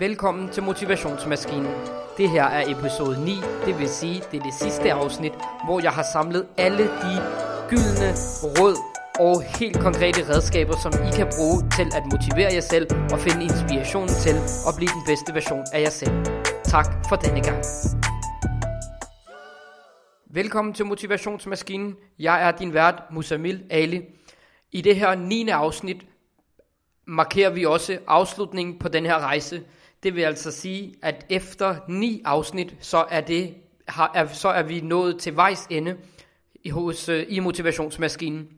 Velkommen til Motivationsmaskinen. Det her er episode 9, det vil sige, det er det sidste afsnit, hvor jeg har samlet alle de gyldne råd og helt konkrete redskaber, som I kan bruge til at motivere jer selv og finde inspiration til at blive den bedste version af jer selv. Tak for denne gang. Velkommen til Motivationsmaskinen. Jeg er din vært, Musamil Ali. I det her 9. afsnit markerer vi også afslutningen på den her rejse. Det vil altså sige, at efter ni afsnit, så er, det, har, er, så er vi nået til vejs ende i, hos, øh, i motivationsmaskinen.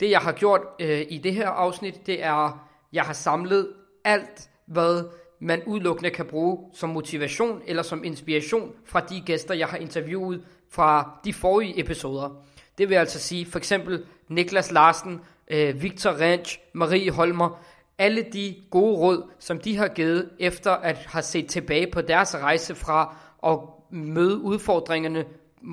Det jeg har gjort øh, i det her afsnit, det er, jeg har samlet alt, hvad man udelukkende kan bruge som motivation eller som inspiration fra de gæster, jeg har interviewet fra de forrige episoder. Det vil altså sige for eksempel Niklas Larsen, øh, Victor Ranch, Marie Holmer, alle de gode råd, som de har givet efter at have set tilbage på deres rejse fra at møde udfordringerne,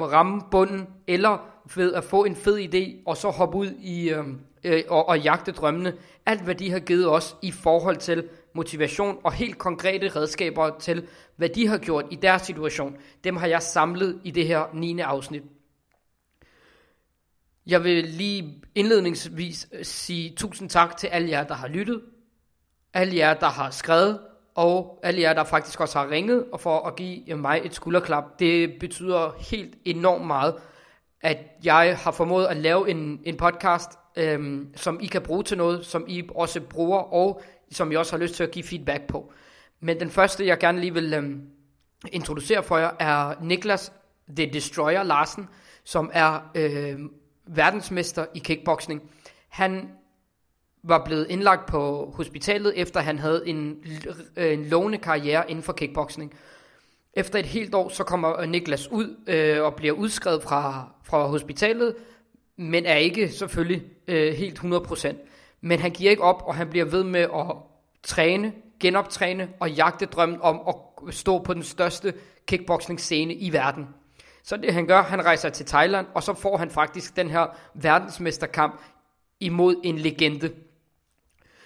ramme bunden, eller ved at få en fed idé, og så hoppe ud i øh, øh, og, og jagte drømmene. Alt hvad de har givet os i forhold til motivation og helt konkrete redskaber til, hvad de har gjort i deres situation, dem har jeg samlet i det her 9. afsnit. Jeg vil lige indledningsvis øh, sige tusind tak til alle jer, der har lyttet, alle jer, der har skrevet, og alle jer, der faktisk også har ringet, og for at give mig et skulderklap. Det betyder helt enormt meget, at jeg har formået at lave en, en podcast, øhm, som I kan bruge til noget, som I også bruger, og som I også har lyst til at give feedback på. Men den første, jeg gerne lige vil øhm, introducere for jer, er Niklas The Destroyer Larsen, som er øh, verdensmester i kickboxing. Han var blevet indlagt på hospitalet, efter han havde en, øh, en lovende karriere inden for kickboxing. Efter et helt år, så kommer Niklas ud øh, og bliver udskrevet fra, fra hospitalet, men er ikke selvfølgelig øh, helt 100%. Men han giver ikke op, og han bliver ved med at træne, genoptræne og jagte drømmen om at stå på den største kickboxing scene i verden. Så det han gør, han rejser til Thailand, og så får han faktisk den her verdensmesterkamp imod en legende.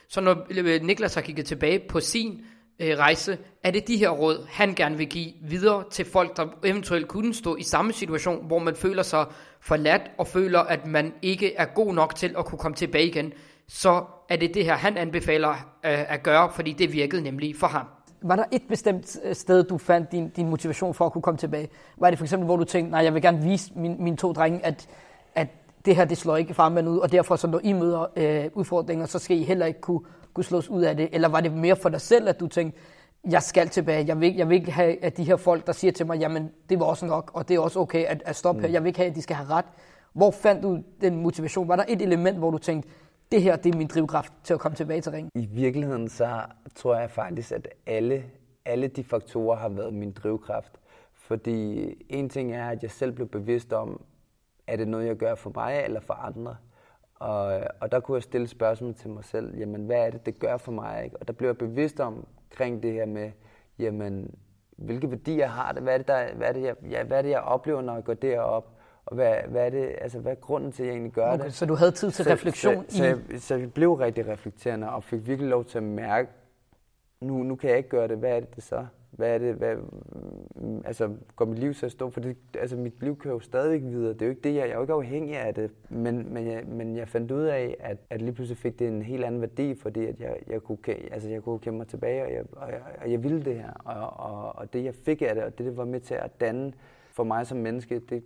Så når øh, Niklas har kigget tilbage på sin øh, rejse, er det de her råd, han gerne vil give videre til folk, der eventuelt kunne stå i samme situation, hvor man føler sig forladt og føler, at man ikke er god nok til at kunne komme tilbage igen. Så er det det her, han anbefaler øh, at gøre, fordi det virkede nemlig for ham. Var der et bestemt øh, sted, du fandt din, din motivation for at kunne komme tilbage? Var det for eksempel, hvor du tænkte, nej, jeg vil gerne vise min, mine to drenge, at det her, det slår ikke farmand ud, og derfor så når I møder øh, udfordringer, så skal I heller ikke kunne, kunne slås ud af det? Eller var det mere for dig selv, at du tænkte, jeg skal tilbage, jeg vil, jeg vil ikke have, at de her folk, der siger til mig, jamen, det var også nok, og det er også okay at, at stoppe mm. her, jeg vil ikke have, at de skal have ret. Hvor fandt du den motivation? Var der et element, hvor du tænkte, det her det er min drivkraft til at komme tilbage til ringen? I virkeligheden så tror jeg faktisk, at alle, alle de faktorer har været min drivkraft. Fordi en ting er, at jeg selv blev bevidst om, er det noget, jeg gør for mig eller for andre? Og, og der kunne jeg stille spørgsmål til mig selv, jamen hvad er det, det gør for mig? Ikke? Og der blev jeg bevidst omkring det her med, jamen hvilke værdier har det? Hvad er det, der, hvad er det, jeg, ja, hvad er det, jeg oplever, når jeg går derop? Og hvad, hvad, er det, altså, hvad er grunden til, at jeg egentlig gør okay, det? Så du havde tid til så, refleksion så, i... Så, jeg, så jeg blev rigtig reflekterende og fik virkelig lov til at mærke, nu, nu kan jeg ikke gøre det, hvad er det, det så? Hvad er det, hvad, mm, altså går mit liv så at stå? For det, altså mit liv kører jo stadigvæk videre. Det er jo ikke det, jeg, jeg er jo ikke afhængig af det. Men, men, jeg, men jeg fandt ud af, at, at lige pludselig fik det en helt anden værdi, fordi at jeg, jeg, kunne, altså jeg kunne kæmpe mig tilbage, og jeg, og jeg, og jeg ville det her. Og, og, og det, jeg fik af det, og det, det var med til at danne for mig som menneske, det,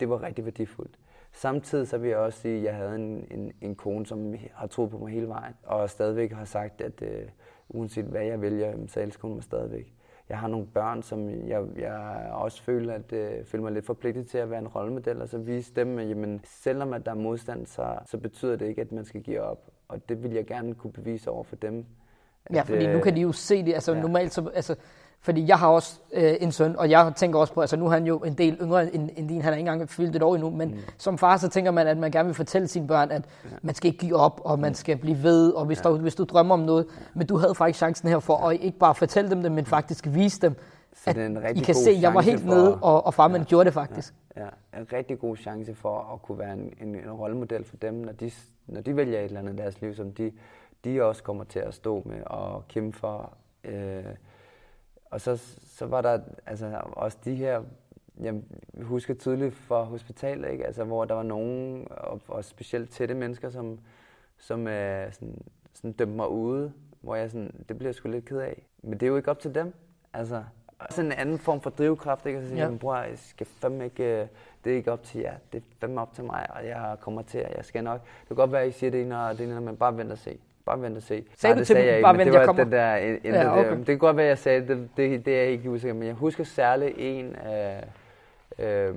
det var rigtig værdifuldt. Samtidig så vil jeg også sige, at jeg havde en, en, en kone, som har troet på mig hele vejen, og stadigvæk har sagt, at øh, uanset hvad jeg vælger, så elsker hun mig stadigvæk. Jeg har nogle børn, som jeg, jeg også føler, at, øh, føler mig lidt forpligtet til at være en rollemodel, og så vise dem, at jamen, selvom at der er modstand, så, så betyder det ikke, at man skal give op. Og det vil jeg gerne kunne bevise over for dem. At, ja, fordi nu kan de jo se det. Altså ja. normalt så, altså, fordi jeg har også øh, en søn, og jeg tænker også på, altså nu er han jo en del yngre end, end din, han er ikke engang fyldt et år endnu, men mm. som far så tænker man, at man gerne vil fortælle sine børn, at ja. man skal ikke give op, og man skal blive ved, og hvis, ja. der, hvis du drømmer om noget, ja. men du havde faktisk chancen her for at ikke bare fortælle dem det, men faktisk vise dem, så at det er en rigtig I kan se, at jeg var helt for, nede, og, og farmand ja, gjorde det faktisk. Ja, ja, en rigtig god chance for at kunne være en, en, en rollemodel for dem, når de, når de vælger et eller andet i deres liv, som de, de også kommer til at stå med og kæmpe for Øh, og så, så var der altså, også de her, jeg husker tydeligt fra hospitalet, ikke? Altså, hvor der var nogen, og, og specielt tætte mennesker, som, som øh, sådan, sådan dømte mig ude, hvor jeg sådan, det bliver jeg sgu lidt ked af. Men det er jo ikke op til dem. Altså, sådan en anden form for drivkraft, ikke? Og så siger, ja. bror, jeg skal fandme ikke, øh, det er ikke op til jer, det er fandme op til mig, og jeg kommer til, at jeg skal nok. Det kan godt være, at I siger det og det ene, men bare vent og se. Bare vent og se. Sagde Nej, du til dem, jeg bare ikke, vent, men det jeg var kommer? den der, en, en, Ja, okay. det kan godt være, jeg sagde det, det, det, er jeg ikke usikker, men jeg husker særligt en af, øh,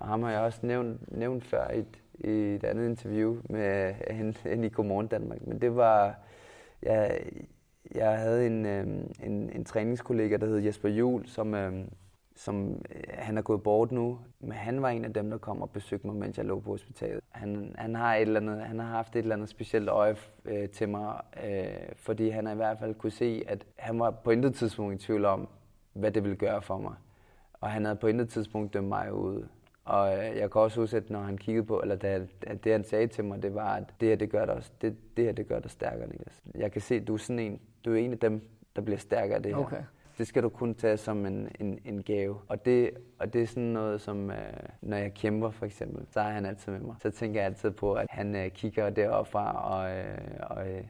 ham har jeg også nævnt, nævnt før i et, i et andet interview med hende, i Godmorgen Danmark, men det var, jeg, jeg havde en, øh, en, en træningskollega, der hed Jesper Juhl, som, øh, som øh, han er gået bort nu, men han var en af dem, der kom og besøgte mig, mens jeg lå på hospitalet. Han, han, har, et eller andet, han har haft et eller andet specielt øje øh, til mig, øh, fordi han i hvert fald kunne se, at han var på intet tidspunkt i tvivl om, hvad det ville gøre for mig. Og han havde på intet tidspunkt dømt mig ud. Og øh, jeg kan også huske, at når han kiggede på, eller da, at det han sagde til mig, det var, at det her, det gør dig, også, det, det her, det gør dig stærkere, Niklas. Jeg kan se, at du er sådan en, du er en af dem, der bliver stærkere af det her. Okay. Det skal du kun tage som en, en, en gave. Og det, og det er sådan noget, som øh, når jeg kæmper for eksempel, så er han altid med mig. Så tænker jeg altid på, at han øh, kigger deroppe fra og, øh, og, øh,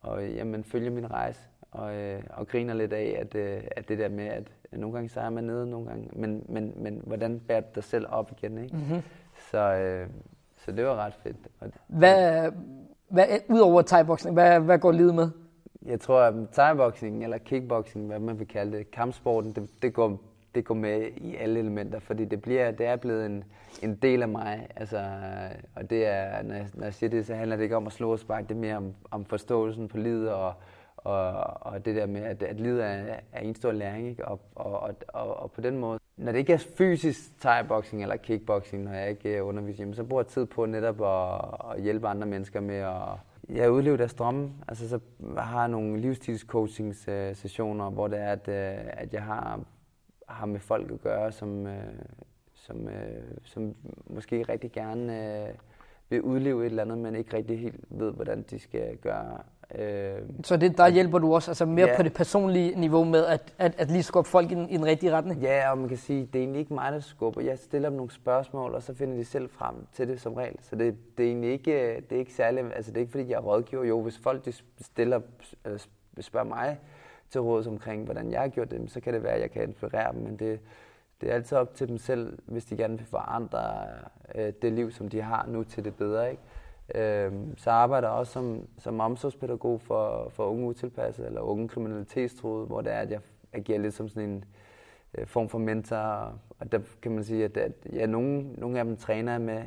og jamen, følger min rejse. Og, øh, og griner lidt af, at, øh, at det der med, at nogle gange så er man nede, nogle gange, men, men, men hvordan bærer du dig selv op igen, ikke? Mm-hmm. Så, øh, så det var ret fedt. Hvad, hvad, udover thai-boxing, hvad, hvad går livet med? Jeg tror, at thai eller kickboxing, hvad man vil kalde det, kampsporten, det, det, går, det går med i alle elementer, fordi det, bliver, det er blevet en, en del af mig. Altså, og det er, når jeg, når jeg siger det, så handler det ikke om at slå og sparke, det er mere om, om forståelsen på livet og, og, og det der med, at, at livet er, er en stor læring, ikke? Og, og, og, og, og på den måde, når det ikke er fysisk thai-boxing eller kickboxing, når jeg ikke øh, underviser, jamen, så bruger jeg tid på netop at, at hjælpe andre mennesker med at ja, udleve deres drømme. Altså, så har jeg nogle livsstilscoaching-sessioner, hvor det er, at, øh, at jeg har, har med folk at gøre, som, øh, som, øh, som måske rigtig gerne vil udleve et eller andet, men ikke rigtig helt ved, hvordan de skal gøre. Øh, Så det, der hjælper du også altså mere Ja. på det personlige niveau med at, at, at lige skubbe folk i den, i den rigtige retning? Ja, og man kan sige, det er egentlig ikke mig, der skubber. Jeg stiller dem nogle spørgsmål, og så finder de selv frem til det som regel. Så det, det er egentlig ikke, det er ikke særligt, altså det er ikke fordi, jeg er rådgiver. Jo, hvis folk de stiller, eller spørger mig til råd omkring, hvordan jeg har gjort det, så kan det være, at jeg kan inspirere dem, men det, det er altid op til dem selv, hvis de gerne vil forandre øh, det liv, som de har nu til det bedre. Ikke? Øh, så arbejder jeg også som, som omsorgspædagog for, for unge utilpassede eller unge kriminalitetstruede, hvor det er, at jeg agerer lidt som sådan en øh, form for mentor. Og der kan man sige, at, at ja, nogle, nogle af dem træner jeg med,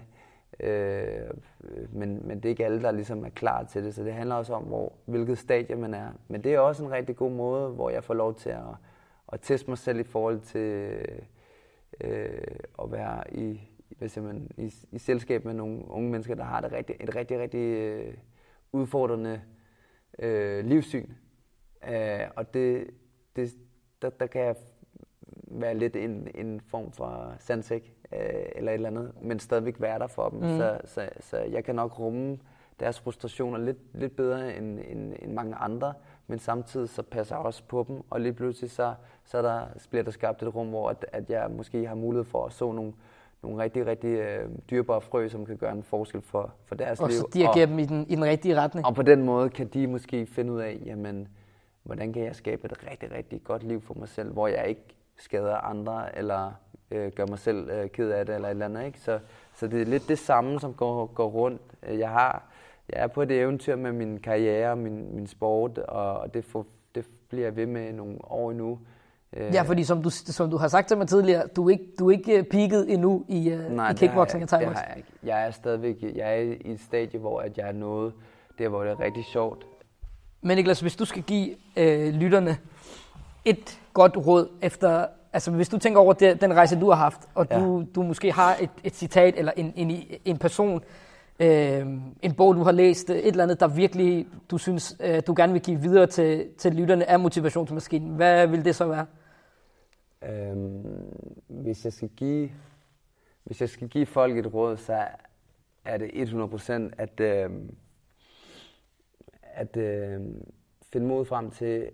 øh, men, men det er ikke alle, der ligesom er klar til det. Så det handler også om, hvor, hvilket stadie man er. Men det er også en rigtig god måde, hvor jeg får lov til at, at teste mig selv i forhold til øh, at være i, hvad siger man, i, i selskab med nogle unge mennesker, der har det rigtig, et rigtig, rigtig øh, udfordrende øh, livssyn. Øh, og det, det, der, der kan jeg være lidt en, en form for sandsæk øh, eller et eller andet, men stadigvæk være der for dem. Mm. Så, så, så jeg kan nok rumme deres frustrationer lidt, lidt bedre end, end, end mange andre, men samtidig så passer jeg også på dem, og lige pludselig så, så er der, bliver der skabt et rum, hvor at, at jeg måske har mulighed for at så nogle, nogle rigtig, rigtig øh, dyrebare frø, som kan gøre en forskel for, for deres Og liv. så dirigere dem i den, i den rigtige retning? Og på den måde kan de måske finde ud af, jamen, hvordan kan jeg skabe et rigtig, rigtig godt liv for mig selv, hvor jeg ikke skader andre, eller øh, gør mig selv øh, ked af det, eller et eller andet. Ikke? Så, så det er lidt det samme, som går, går rundt. Jeg har jeg er på et eventyr med min karriere og min, min sport, og, og det, får, det bliver jeg ved med nogle år endnu. Øh, Ja, fordi som du, som du har sagt til mig tidligere, du er ikke, du er ikke øh, peaked endnu i, uh, Nej, i kickboxing og jeg- det thai har jeg. Jeg er stadigvæk jeg er i et stadie, hvor at jeg er nået der, hvor det er rigtig sjovt. Men Niklas, hvis du skal give øh, lytterne et godt råd efter, altså hvis du tænker over det, den rejse, du har haft, og Ja. du, du måske har et, et citat eller en, en, en person, øh, en bog, du har læst, et eller andet, der virkelig, du synes, øh, du gerne vil give videre til, til lytterne af motivationsmaskinen, hvad vil det så være? Øhm, hvis jeg skal give hvis jeg skal give folk et råd, så er det 100% at øh, at øh, finde mod frem til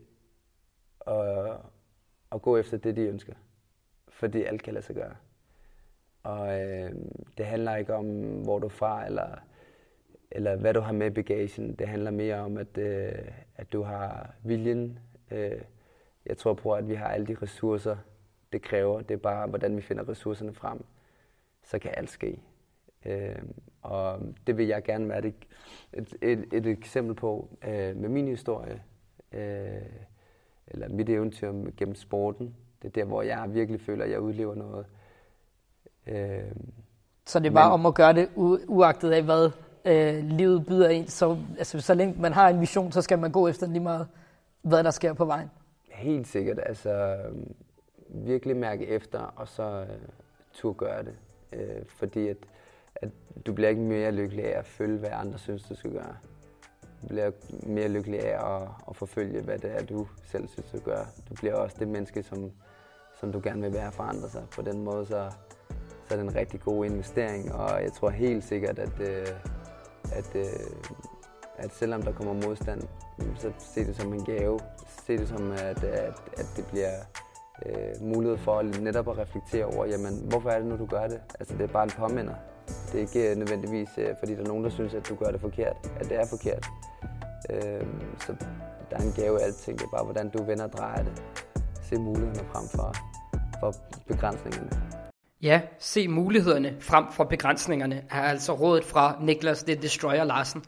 at, at gå efter det, de ønsker. Fordi alt kan lade sig gøre. Og øh, det handler ikke om, hvor du er fra, eller, eller hvad du har med i bagagen. Det handler mere om, at, øh, at du har viljen. Øh, jeg tror på, at vi har alle de ressourcer, det kræver. Det er bare, hvordan vi finder ressourcerne frem. Så kan alt ske. Øh, og det vil jeg gerne være et, et, et, et eksempel på øh, med min historie. Øh, eller mit eventyr gennem sporten. Det er der, hvor jeg virkelig føler, at jeg udlever noget. Øh, så det er bare men, om at gøre det u- uagtet af, hvad øh, livet byder ind. Så, altså, så længe man har en vision, så skal man gå efter lige meget, hvad der sker på vejen. Helt sikkert. Altså, virkelig mærke efter, og så øh, turde gøre det. Øh, fordi at, at du bliver ikke mere lykkelig af at følge, hvad andre synes, du skal gøre. Du bliver mere lykkelig af at, at forfølge, hvad det er, du selv synes, du gør. Du bliver også det menneske, som, som du gerne vil være forandre sig. På den måde, så, så er det en rigtig god investering, og jeg tror helt sikkert, at, øh, at, øh, at selvom der kommer modstand, så se det som en gave. Se det som, at, at, at det bliver øh, mulighed for netop at reflektere over, jamen, hvorfor er det nu, du gør det? Altså, det er bare en påminder. Det er ikke øh, nødvendigvis, øh, fordi der er nogen, der synes, at du gør det forkert, at det er forkert. Øh, så der er en gave i alting. Det er bare, hvordan du vender og drejer det. Se mulighederne frem for, for begrænsningerne. Ja, se mulighederne frem for begrænsningerne, er altså rådet fra Niklas The Destroyer Larsen.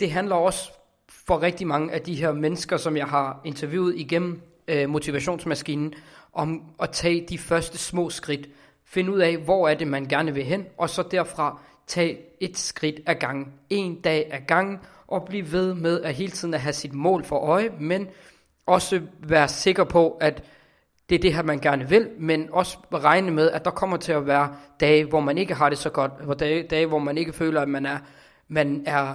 Det handler også for rigtig mange af de her mennesker, som jeg har interviewet igennem øh, motivationsmaskinen, om at tage de første små skridt. Finde ud af, hvor er det, man gerne vil hen, og så derfra tage et skridt ad gangen, en dag ad gangen, og blive ved med at hele tiden at have sit mål for øje, men også være sikker på, at det er det her, man gerne vil, men også regne med, at der kommer til at være dage, hvor man ikke har det så godt, hvor dage, dage hvor man ikke føler, at man er, man er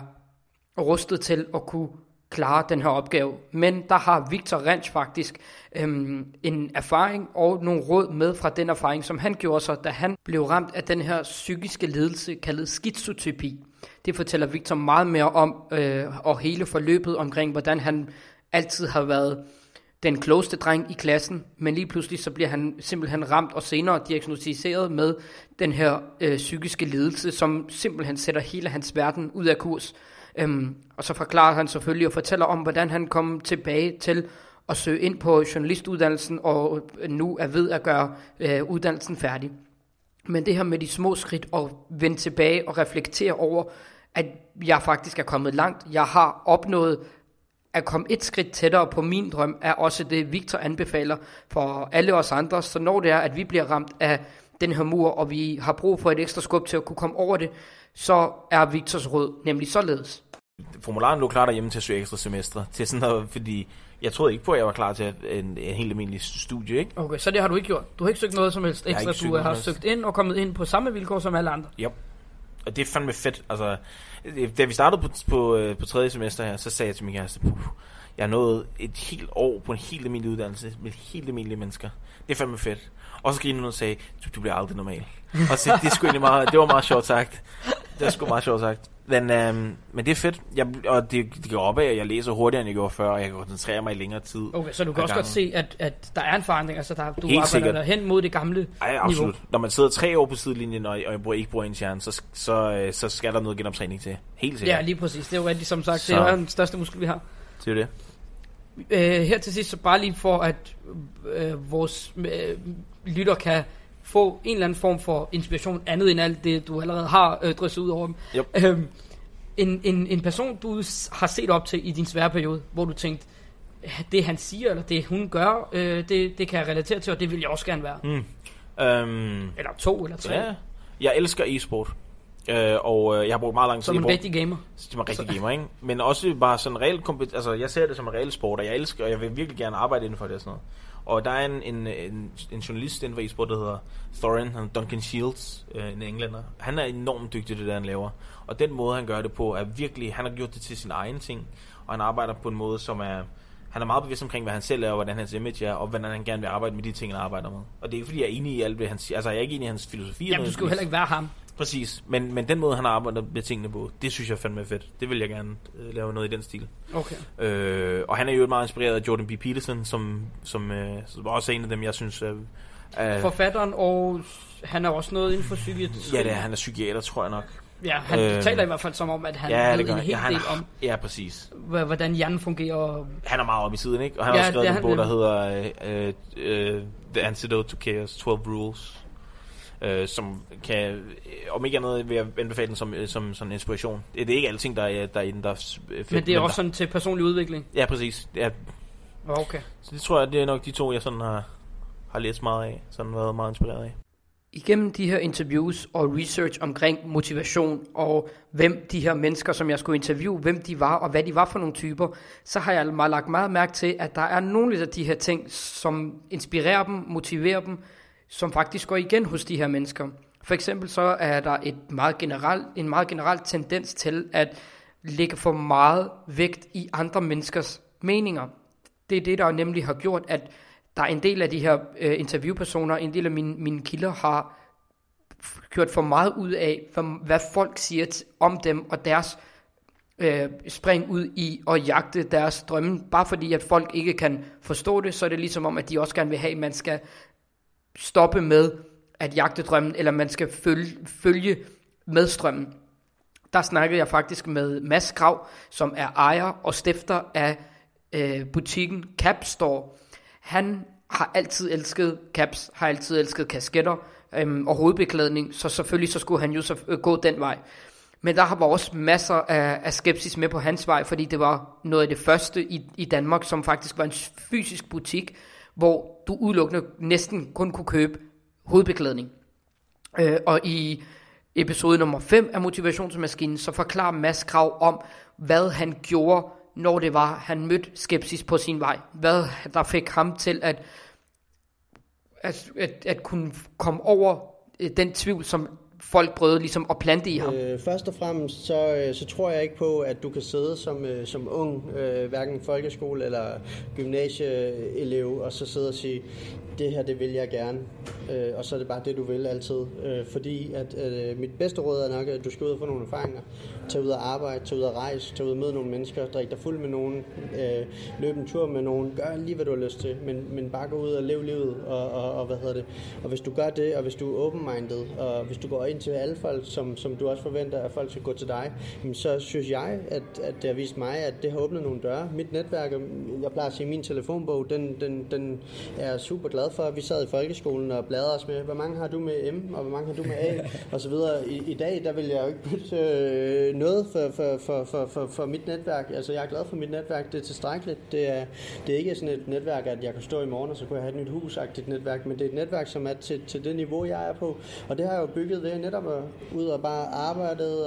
rustet til at kunne klare den her opgave. Men der har Victor Rensch faktisk øhm, en erfaring og nogle råd med fra den erfaring, som han gjorde sig, da han blev ramt af den her psykiske ledelse, kaldet skizotypi. Det fortæller Victor meget mere om, øh, og hele forløbet omkring, hvordan han altid har været den klogeste dreng i klassen, men lige pludselig så bliver han simpelthen ramt og senere diagnostiseret med den her øh, psykiske lidelse, som simpelthen sætter hele hans verden ud af kurs. Øhm, og så forklarer han selvfølgelig og fortæller om, hvordan han kom tilbage til at søge ind på journalistuddannelsen, og øh, nu er ved at gøre øh, uddannelsen færdig. Men det her med de små skridt og vende tilbage og reflektere over, at jeg faktisk er kommet langt. Jeg har opnået at komme et skridt tættere på min drøm, er også det, Victor anbefaler for alle os andre. Så når det er, at vi bliver ramt af den her mur, og vi har brug for et ekstra skub til at kunne komme over det, så er Victors råd nemlig således. Formularen lå klar derhjemme til at søge ekstra semester, til sådan noget, fordi jeg troede ikke på, at jeg var klar til en, en helt almindelig studie, ikke? Okay, så det har du ikke gjort? Du har ikke søgt noget som helst ekstra, du har søgt ind og kommet ind på samme vilkår som alle andre? Ja, og det er fandme fedt, altså, Øh, da vi startede på, på, øh, på tredje semester her, så sagde jeg til min kæreste, puh, jeg har nået et helt år på en helt almindelig uddannelse med helt almindelige mennesker. Det er fandme fedt. Og så grinede hun og sagde, du, du bliver aldrig normal. og så, det, er meget, det var meget sjovt sagt. Det er sgu meget sjovt sagt. Men, øhm, men det er fedt, jeg, og det, det går op af, at jeg læser hurtigere, end jeg gjorde før, og jeg kan koncentrere mig i længere tid. Okay, så du kan også gangen. godt se, at, at der er en forandring, altså der, du Helt arbejder sikkert. hen mod det gamle Ej, absolut. Niveau. Når man sidder tre år på sidelinjen, og, og jeg ikke bruger en hjerne, så, så, øh, så skal der noget genoptræning til. Helt sikkert. Ja, lige præcis. Det er jo rigtigt, som sagt. Så. Det er jo den største muskel, vi har. Det er det. Øh, her til sidst, så bare lige for, at øh, vores øh, lytter kan få en eller anden form for inspiration, andet end alt det, du allerede har øh, drysset ud over dem. Yep. Øh, en, en, en person, du har set op til i din svære periode, hvor du tænkte, det han siger, eller det hun gør, øh, det, det kan jeg relatere til, og det vil jeg også gerne være. Mm. Um, eller to, eller tre. Ja, jeg elsker e-sport. Øh, og øh, jeg har brugt meget lang tid Som en rigtig gamer Som en rigtig gamer, ikke? Men også bare sådan reelt Altså jeg ser det som en reel sport Og jeg elsker Og jeg vil virkelig gerne arbejde inden for det og sådan noget Og der er en, en, en, en journalist inden for e-sport Der hedder Thorin Duncan Shields øh, En englænder Han er enormt dygtig det der han laver Og den måde han gør det på Er virkelig Han har gjort det til sin egen ting Og han arbejder på en måde som er han er meget bevidst omkring, hvad han selv er, og hvordan hans image er, og hvordan han gerne vil arbejde med de ting, han arbejder med. Og det er ikke, fordi jeg er enig i alt det, han siger. Altså, jeg er ikke enig i hans filosofi. Jamen, du skal jo heller ikke være ham. Præcis, men, men den måde, han arbejder med tingene på, det synes jeg fandme er fedt. Det vil jeg gerne øh, lave noget i den stil. Okay. Øh, og han er jo meget inspireret af Jordan B. Peterson, som, som, øh, som også er en af dem, jeg synes er... er Forfatteren, og han er også noget inden for psykiatri. ja, det er, han er psykiater, tror jeg nok. Ja, han Øh, taler i hvert fald som om, at han ja, ved en hel ja, han, del om, Ja, præcis. hvordan hjernen fungerer. Han er meget oppe i tiden, ikke? Og han har Ja, også skrevet en bog, der hedder øh, øh, The Antidote to Chaos, 12 Rules. Øh, som kan, øh, om ikke andet, vil jeg anbefale den som, øh, som sådan en inspiration. Det er ikke alting, der er, der er i den, der er øh, fedt. Men det er også der, sådan til personlig udvikling. Ja, præcis. Ja, Okay. så det tror jeg, det er nok de to, jeg sådan har, har læst meget af. Sådan været meget inspireret af. Igennem de her interviews og research omkring motivation og hvem de her mennesker, som jeg skulle interviewe, hvem de var og hvad de var for nogle typer, så har jeg meget lagt meget mærke til, at der er nogle af de her ting, som inspirerer dem, motiverer dem, som faktisk går igen hos de her mennesker. For eksempel så er der et meget generelt, en meget generel tendens til at lægge for meget vægt i andre menneskers meninger. Det er det, der nemlig har gjort, at der er en del af de her øh, interviewpersoner, en del af mine, mine kilder har gjort for meget ud af, hvad, hvad folk siger t- om dem og deres øh, spring ud i at jagte deres drømme. Bare fordi, at folk ikke kan forstå det, så er det ligesom om, at de også gerne vil have, at man skal stoppe med at jagte drømmen, eller man skal følge, følge med strømmen. Der snakkede jeg faktisk med Mads Grav, som er ejer og stifter af øh, butikken Cap Store. Han har altid elsket caps, har altid elsket kasketter øhm, og hovedbeklædning, så selvfølgelig så skulle han jo så, øh, gå den vej. Men der var også masser af, af skepsis med på hans vej, fordi det var noget af det første i, i Danmark, som faktisk var en fysisk butik, hvor du udelukkende næsten kun kunne købe hovedbeklædning. Øh, og i episode nummer 5 af Motivationsmaskinen, så forklarer Mads Krav om, hvad han gjorde, når det var, han mødte skepsis på sin vej. Hvad der fik ham til at, at, at, at kunne komme over øh, den tvivl, som folk prøvede ligesom at plante i ham. Øh, først og fremmest, så, øh, så tror jeg ikke på, at du kan sidde som, øh, som ung, øh, hverken folkeskole eller gymnasieelev, og så sidde og sige, det her, det vil jeg gerne. Øh, og så er det bare det, du vil altid. Øh, fordi at øh, mit bedste råd er nok, at du skal ud og få nogle erfaringer. Tag ud og arbejde, tag ud og rejse, tag ud og møde nogle mennesker, drik dig fuld med nogen, øh, løb en tur med nogen, gør lige, hvad du har lyst til, men, men bare gå ud og lev livet, og, og, og hvad hedder det. Og hvis du gør det, og hvis du er open-minded, og hvis du går ind til alle folk, som, som du også forventer, at folk skal gå til dig, jamen så synes jeg, at, at det har vist mig, at det har åbnet nogle døre. Mit netværk, jeg plejer at sige, min telefonbog, den, den, den er super glad for. Vi sad i folkeskolen og bladre os med, hvor mange har du med M, og hvor mange har du med A, og så videre. I, i dag, der vil jeg jo ikke bytte øh, noget for, for, for, for, for, for mit netværk. Altså, jeg er glad for mit netværk. Det er tilstrækkeligt. Det er, det er ikke sådan et netværk, at jeg kan stå i morgen, og så kunne jeg have et nyt husagtigt netværk, men det er et netværk, som er til, til det niveau, jeg er på. Og det har jeg jo bygget ved netop at ud og bare arbejdet,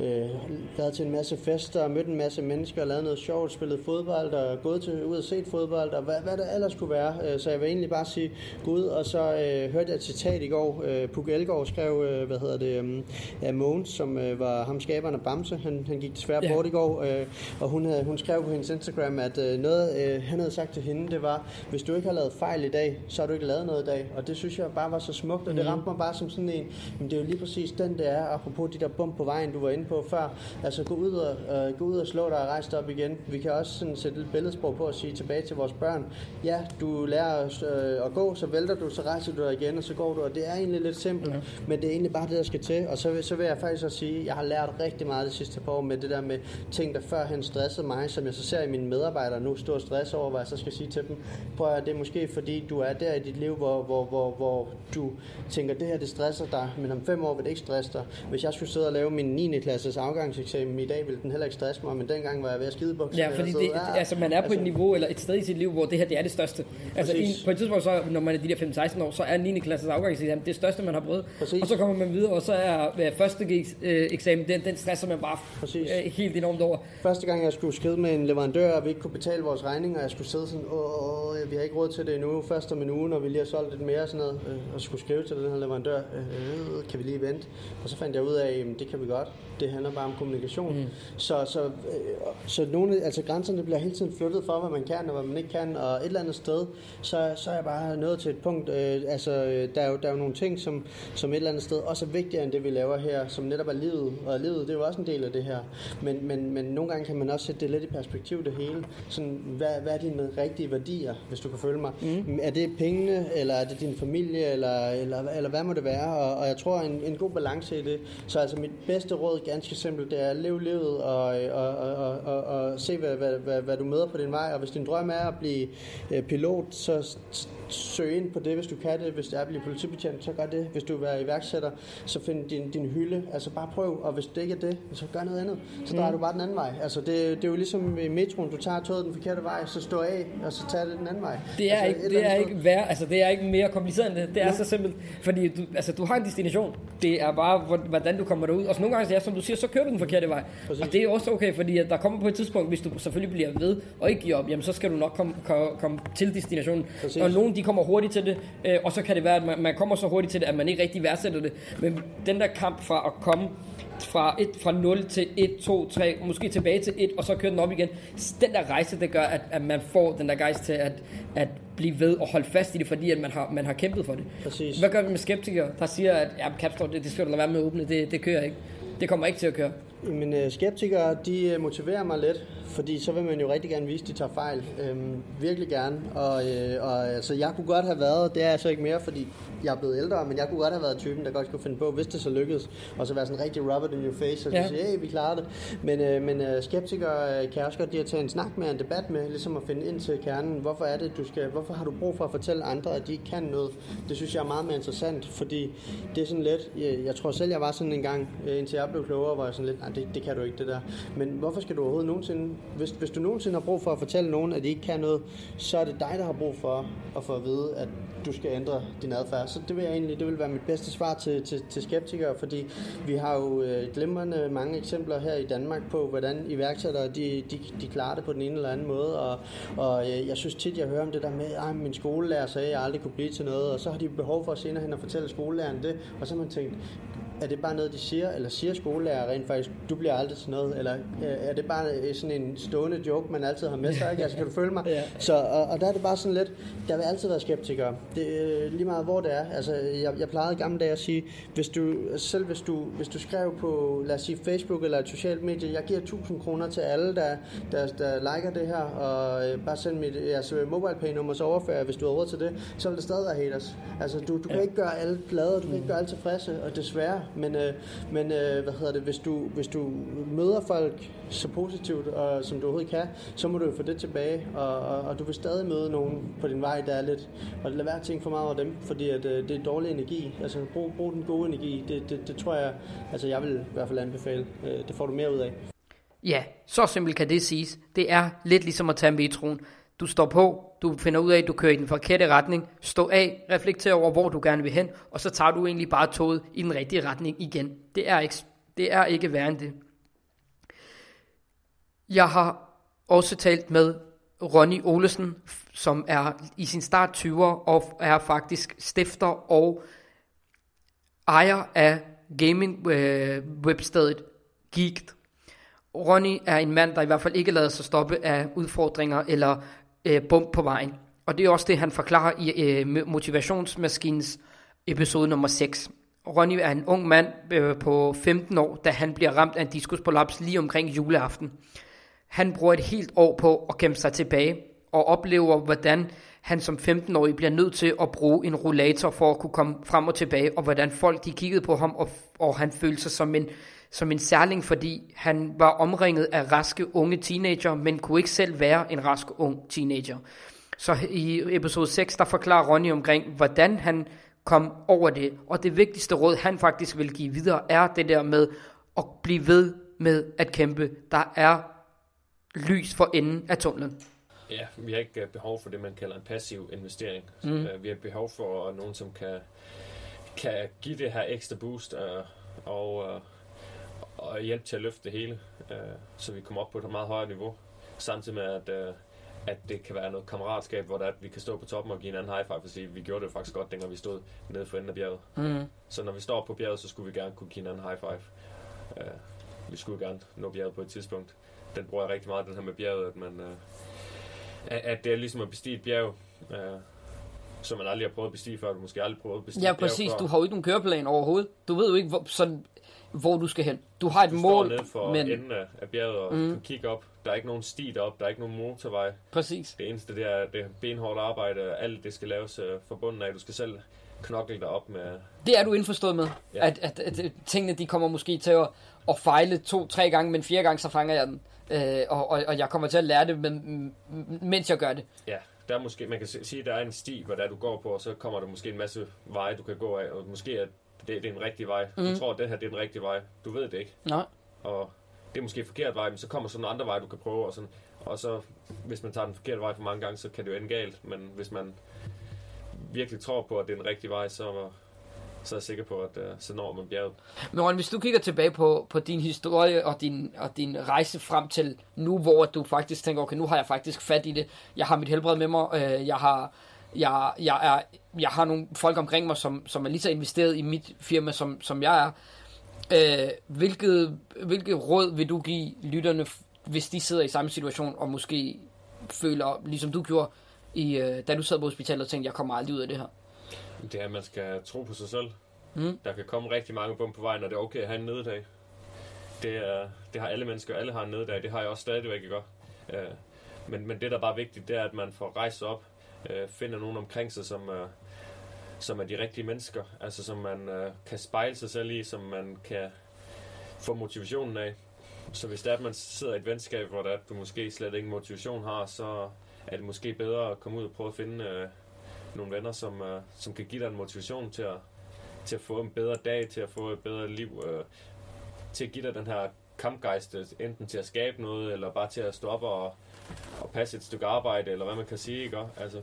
øh, øh, været til en masse fester, mødt en masse mennesker, lavet noget sjovt, spillet fodbold og gået til, ud og set fodbold, og hvad, hvad det ellers kunne være. Øh, så jeg vil egentlig bare sige, gå ud, og så øh, øh, hørte jeg et citat i går. Øh, Puk Elgård skrev, øh, hvad hedder det, af Mogens, som øh, var ham skaberen af Bamse. Han, han gik desværre Ja. bort i går, øh, og hun, havde, hun skrev på hendes Instagram, at øh, noget, øh, han havde sagt til hende, det var, hvis du ikke har lavet fejl i dag, så har du ikke lavet noget i dag. Og det synes jeg bare var så smukt, og det ramte mig bare som sådan en, men det er jo lige præcis den, det er, apropos de der bump på vejen, du var inde på før. Altså gå ud og, øh, gå ud og slå dig og rejse dig op igen. Vi kan også sådan sætte lidt billedsprog på og sige tilbage til vores børn, ja, du lærer øh, at gå, så vælter du, så rejser du dig igen, og så går du, og det er egentlig lidt simpelt, ja. men det er egentlig bare det, der skal til. Og så så vil jeg faktisk også sige, at jeg har lært rigtig meget det sidste par år med det der med ting, der førhen stressede mig, som jeg så ser i mine medarbejdere nu stå og stress over, hvad jeg så skal sige til dem. Prøv at det er måske fordi, du er der i dit liv, hvor, hvor, hvor, hvor du tænker, det her det stresser dig, men om fem år vil det ikke stresse dig. Hvis jeg skulle sidde og lave min 9. klasses afgangseksamen i dag, ville den heller ikke stresse mig, men dengang var jeg ved at skide bukser. Ja, fordi det, altså, man er på et niveau eller et sted i sit liv, hvor det her det er det største. Altså, i, på et tidspunkt, så, når man er de der 15-16 år, så er 9. klasses afgangseksamen det største, man har prøvet. Præcis. Og så kommer man videre, og så er første øh, eksamen, den, den stresser man bare Præcis. øh, helt enormt over. Første gang, jeg skulle skrive med en leverandør, og vi ikke kunne betale vores regninger, og jeg skulle sidde sådan, åh, åh, vi har ikke råd til det endnu, først om en uge, når vi lige har solgt lidt mere og sådan noget, øh, og skulle skrive til den her leverandør, øh, kan vi lige vente? Og så fandt jeg ud af, at det kan vi godt. Det handler bare om kommunikation. Mm. Så, så, øh, så nogle, altså grænserne bliver hele tiden flyttet for, hvad man kan og hvad man ikke kan, og et eller andet sted, så, så er jeg bare nået til et punkt, øh, Altså, øh, der er jo, der er jo nogle ting, som, som et eller andet sted også er vigtigere end det, vi laver her, som netop er livet. Og livet, det er jo også en del af det her. Men, men, men nogle gange kan man også sætte det lidt i perspektiv, det hele. Sådan, hvad, hvad er dine rigtige værdier, hvis du kan følge mig? Mm. Er det pengene, eller er det din familie, eller, eller, eller hvad må det være? Og, og jeg tror, en, en god balance i det. Så altså, mit bedste råd, ganske simpelt, det er at leve livet og, og, og, og, og, og se, hvad, hvad, hvad, hvad du møder på din vej. Og hvis din drøm er at blive øh, pilot, så søg ind på det, hvis du kan det. Hvis det er at blive politibetjent, så gør det. Hvis du vil være iværksætter, så find din, din hylde. Altså bare prøv, og hvis det ikke er det, så gør noget andet. Så drejer mm. du bare den anden vej. Altså det, det er jo ligesom i metroen, du tager toget den forkerte vej, så stå af, og så tager det den anden vej. Det er, altså, ikke, det er ikke værre, altså det er ikke mere kompliceret end det. Det er ja. så simpelt, fordi du, altså, du har en destination. Det er bare, hvordan du kommer derud. Og så nogle gange, ja, som du siger, så kører du den forkerte vej. Præcis. Og det er også okay, fordi at der kommer på et tidspunkt, hvis du selvfølgelig bliver ved og ikke giver op, jamen så skal du nok komme, komme, komme til destinationen. Præcis. Og nogen, de kommer hurtigt til det, øh, og så kan det være, at man, man kommer så hurtigt til det, at man ikke rigtig værdsætter det. Men den der kamp fra at komme fra, et, fra 0 til 1, 2, 3, måske tilbage til 1, og så køre den op igen. Den der rejse, det gør, at, at man får den der gejst til at, at blive ved og holde fast i det, fordi at man har, man har kæmpet for det. Præcis. Hvad gør vi med skeptikere, der siger, at ja, Capstore, det, det skal du lade være med at åbne, det, det kører ikke. Det kommer ikke til at køre. Men øh, skeptikere, de øh, motiverer mig lidt, fordi så vil man jo rigtig gerne vise, at de tager fejl. Øhm, virkelig gerne. Og, øh, og altså, jeg kunne godt have været, det er jeg så ikke mere, fordi jeg er blevet ældre, men jeg kunne godt have været typen, der godt skulle finde på, hvis det så lykkedes, og så være sådan en rigtig rubber in your face, og ja. sige, hey, vi klarer det. Men, øh, men øh, skeptikere øh, kan også godt de at tage en snak med, en debat med, ligesom at finde ind til kernen. Hvorfor er det, du skal, hvorfor har du brug for at fortælle andre, at de ikke kan noget? Det synes jeg er meget mere interessant, fordi det er sådan lidt, jeg, jeg tror selv, jeg var sådan en gang, indtil jeg blev klogere, hvor jeg sådan lidt, det, det kan du ikke, det der. Men hvorfor skal du overhovedet nogensinde, hvis, hvis du nogensinde har brug for at fortælle nogen, at de ikke kan noget, så er det dig, der har brug for at få at vide, at du skal ændre din adfærd. Så det vil jeg egentlig, det vil være mit bedste svar til, til, til skeptikere, fordi vi har jo øh, glimrende mange eksempler her i Danmark på, hvordan iværksættere, de, de, de klarer det på den ene eller anden måde, og, og øh, jeg synes tit, jeg hører om det der med, at min skolelærer sagde, at jeg aldrig kunne blive til noget, og så har de behov for at senere hen at fortælle skolelæreren det, og så har man tænkt, er det bare noget, de siger, eller siger skolelærer rent faktisk, du bliver aldrig til noget, eller øh, er det bare øh, sådan en stående joke, man altid har med sig, ikke? Altså, kan du følge mig? ja. Så, og, og, der er det bare sådan lidt, der vil altid være skeptikere, det, øh, lige meget hvor det er. Altså, jeg, jeg plejede gamle dage at sige, hvis du, selv hvis du, hvis du skrev på, lad os sige Facebook eller et socialt medie, jeg giver 1000 kroner til alle, der, der, der liker det her, og øh, bare send mit altså, mobile pay nummer, så overfører hvis du har råd til det, så vil det stadig være haters. Altså, du, du kan ikke gøre alle glade, du kan ikke gøre alle tilfredse, og desværre, men, øh, men øh, hvad hedder det, hvis du, hvis du møder folk så positivt, og, som du overhovedet kan, så må du jo få det tilbage, og, og, og du vil stadig møde nogen på din vej, der er lidt, og lad være at tænke for meget over dem, fordi at, øh, det er dårlig energi. Altså brug, brug den gode energi, det, det, det tror jeg, altså jeg vil i hvert fald anbefale. Øh, det får du mere ud af. Ja, så simpelt kan det siges. Det er lidt ligesom at tage metroen. Du står på, du finder ud af, at du kører i den forkerte retning, stå af, reflekter over, hvor du gerne vil hen, og så tager du egentlig bare toget i den rigtige retning igen. Det er ikke, det er ikke værre end det. Jeg har også talt med Ronny Olesen, som er i sin start 20'er og er faktisk stifter og ejer af gaming øh, webstedet Geeked. Ronny er en mand, der i hvert fald ikke lader sig stoppe af udfordringer eller øh, bump på vejen. Og det er også det, han forklarer i øh, Motivationsmaskins episode nummer 6. Ronny er en ung mand øh, på 15 år, da han bliver ramt af en diskusprolaps lige omkring juleaften. Han bruger et helt år på at kæmpe sig tilbage og oplever, hvordan han som 15-årig bliver nødt til at bruge en rollator for at kunne komme frem og tilbage, og hvordan folk de kiggede på ham, og, og han følte sig som en, som en særling, fordi han var omringet af raske unge teenager, men kunne ikke selv være en rask ung teenager. Så i episode 6, der forklarer Ronny omkring, hvordan han kom over det, og det vigtigste råd, han faktisk vil give videre, er det der med at blive ved med at kæmpe. Der er lys for enden af tunnelen. Ja, vi har ikke øh, behov for det, man kalder en passiv investering. Mm. Uh, vi har behov for nogen, som kan, kan give det her ekstra boost uh, og, uh, og hjælpe til at løfte det hele, uh, så vi kommer op på et meget højere niveau. Samtidig med, at, uh, at det kan være noget kammeratskab, hvor der, at vi kan stå på toppen og give en anden high five og sige, vi gjorde det faktisk godt, dengang vi stod nede for enden af bjerget. Mm. Så når vi står på bjerget, så skulle vi gerne kunne give en anden high five. Uh, vi skulle gerne nå bjerget på et tidspunkt. Den bruger jeg rigtig meget, den her med bjerget, at man... Uh, at det er ligesom at bestige et bjerg. Uh, som man aldrig har prøvet at bestige før, du måske aldrig prøvet at bestige Ja, præcis. før. Du har jo ikke nogen køreplan overhovedet. Du ved jo ikke, hvor, sådan, hvor du skal hen. Du har et du mål, står for men... enden af, af bjerget og mm. kan kigge op. Der er ikke nogen sti derop, der er ikke nogen motorvej. Præcis. Det eneste det er, det er benhårdt arbejde, alt det skal laves øh, fra bunden af. Du skal selv knokle dig op med... Det er du indforstået med. Ja. At, at, at, at tingene de kommer måske til at, at fejle to-tre gange, men fire gange så fanger jeg den. Øh, og, og, og jeg kommer til at lære det, men, mens jeg gør det. Ja, der er måske, man kan sige, at der er en sti, hvor der du går på, og så kommer der måske en masse veje, du kan gå af, og måske at det, det er en rigtig vej. Mm. Du tror, at det her det er den rigtige vej. Du ved det ikke. Nej. Og det er måske forkert vej, men så kommer sådan en andre vej, du kan prøve. Og, sådan. og så, hvis man tager den forkerte vej for mange gange, så kan det jo ende galt. Men hvis man virkelig tror på, at det er den rigtige vej, så, så er jeg sikker på, at uh, så når man bjerget. Men Ron, hvis du kigger tilbage på, på din historie og din, og din rejse frem til nu, hvor du faktisk tænker, okay, nu har jeg faktisk fat i det. Jeg har mit helbred med mig. Øh, jeg har jeg, jeg, er, jeg har nogle folk omkring mig, som, som er lige så investeret i mit firma, som, som jeg er. Øh, hvilket, hvilket råd vil du give lytterne, hvis de sidder i samme situation, og måske føler, ligesom du gjorde, i, øh, da du sad på hospitalet og tænkte, jeg kommer aldrig ud af det her? Det er, at man skal tro på sig selv. Mm. Der kan komme rigtig mange bump på vejen, og det er okay at have en neddag. Det, er, det har alle mennesker, alle har en neddag. Det har jeg også stadigvæk, ikke? Øh, men, men det, der er bare vigtigt, det er, at man får rejst op, øh, finder nogen omkring sig, som, øh, som er de rigtige mennesker. Altså, som man øh, kan spejle sig selv i, som man kan få motivationen af. Så hvis det er, at man sidder i et venskab, hvor det er, at du måske slet ingen motivation har, så er det måske bedre at komme ud og prøve at finde øh, nogle venner, som, øh, som kan give dig en motivation til at, til at få en bedre dag, til at få et bedre liv, øh, til at give dig den her kampgejst, enten til at skabe noget, eller bare til at stoppe og, og passe et stykke arbejde, eller hvad man kan sige, ikke? Altså,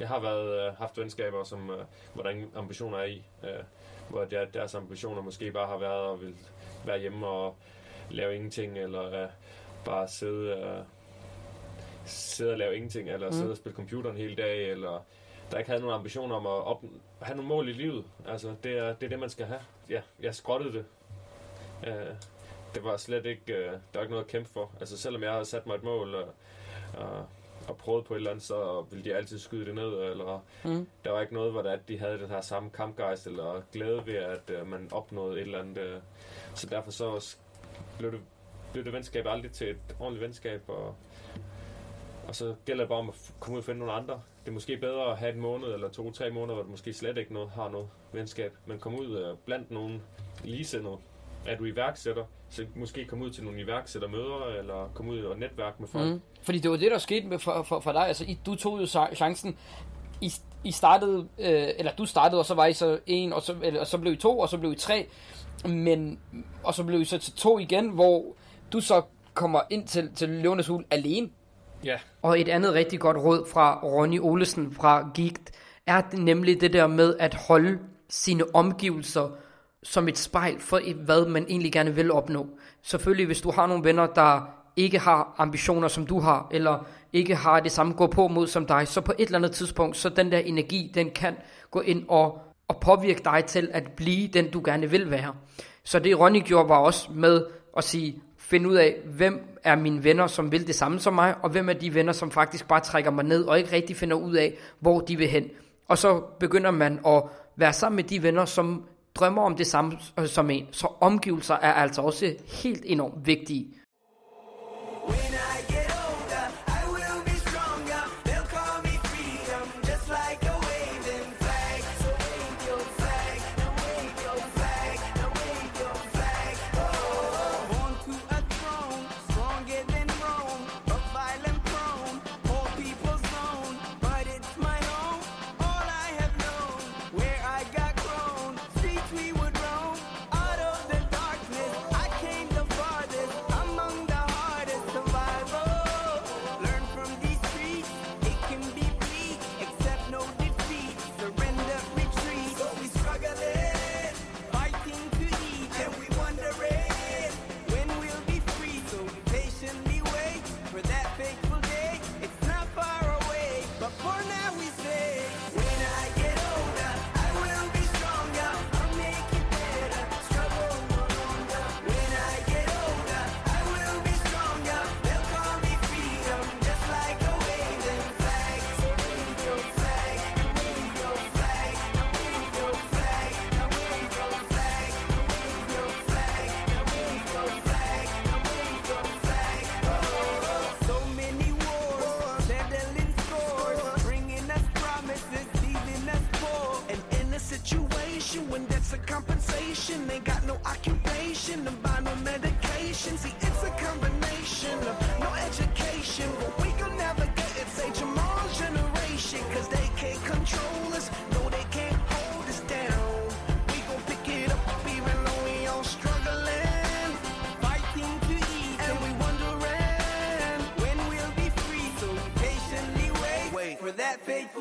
jeg har været, øh, haft venskaber, som, øh, hvor der ingen ambitioner er i, øh, hvor der, deres ambitioner måske bare har været at vil være hjemme og lave ingenting, eller øh, bare sidde, øh, sidde og lave ingenting, eller mm. sidde og spille computeren hele dag, eller der ikke havde nogen ambitioner om at op, have nogle mål i livet. Altså, det er, det er det, man skal have. Ja, jeg skrottede det. Øh, det var slet ikke, øh, der var ikke noget at kæmpe for. Altså, selvom jeg havde sat mig et mål, og, og, og prøvet på et eller andet, så ville de altid skyde det ned, eller Mm. der var ikke noget, hvor at de havde den her samme kampgejst, eller glæde ved, at øh, man opnåede et eller andet. Øh. Så derfor så blev det, blev det venskab aldrig til et ordentligt venskab, og, og så gælder det bare om at komme ud og finde nogle andre. Det er måske bedre at have en måned eller to-tre måneder, hvor du måske slet ikke noget, har noget venskab, men komme ud øh, blandt nogle ligesindede. Er du iværksætter, så måske komme ud til nogle iværksættermøder, eller komme ud og netværke med folk. Mm. Fordi det var det, der skete med for, for, for dig. Altså, I, du tog jo chancen. I, I startede, øh, eller du startede, og så var I så en, og så, eller, og så blev I to, og så blev I tre. Men, og så blev I så til to igen, hvor du så kommer ind til, til Løvenes Hul alene. Ja, Og et andet rigtig godt råd fra Ronny Olesen fra Geekt, er nemlig det der med at holde sine omgivelser som et spejl for hvad man egentlig gerne vil opnå. Selvfølgelig, hvis du har nogle venner, der ikke har ambitioner, som du har, eller ikke har det samme gå på mod som dig, så på et eller andet tidspunkt, så den der energi, den kan gå ind og, og påvirke dig til at blive den, du gerne vil være. Så det Ronny gjorde var også med at sige, find ud af, hvem er mine venner, som vil det samme som mig, og hvem er de venner, som faktisk bare trækker mig ned, og ikke rigtig finder ud af, hvor de vil hen. Og så begynder man at være sammen med de venner, som drømmer om det samme øh, som en. Så omgivelser er altså også helt enormt vigtige. When I get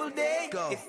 single day. Go. If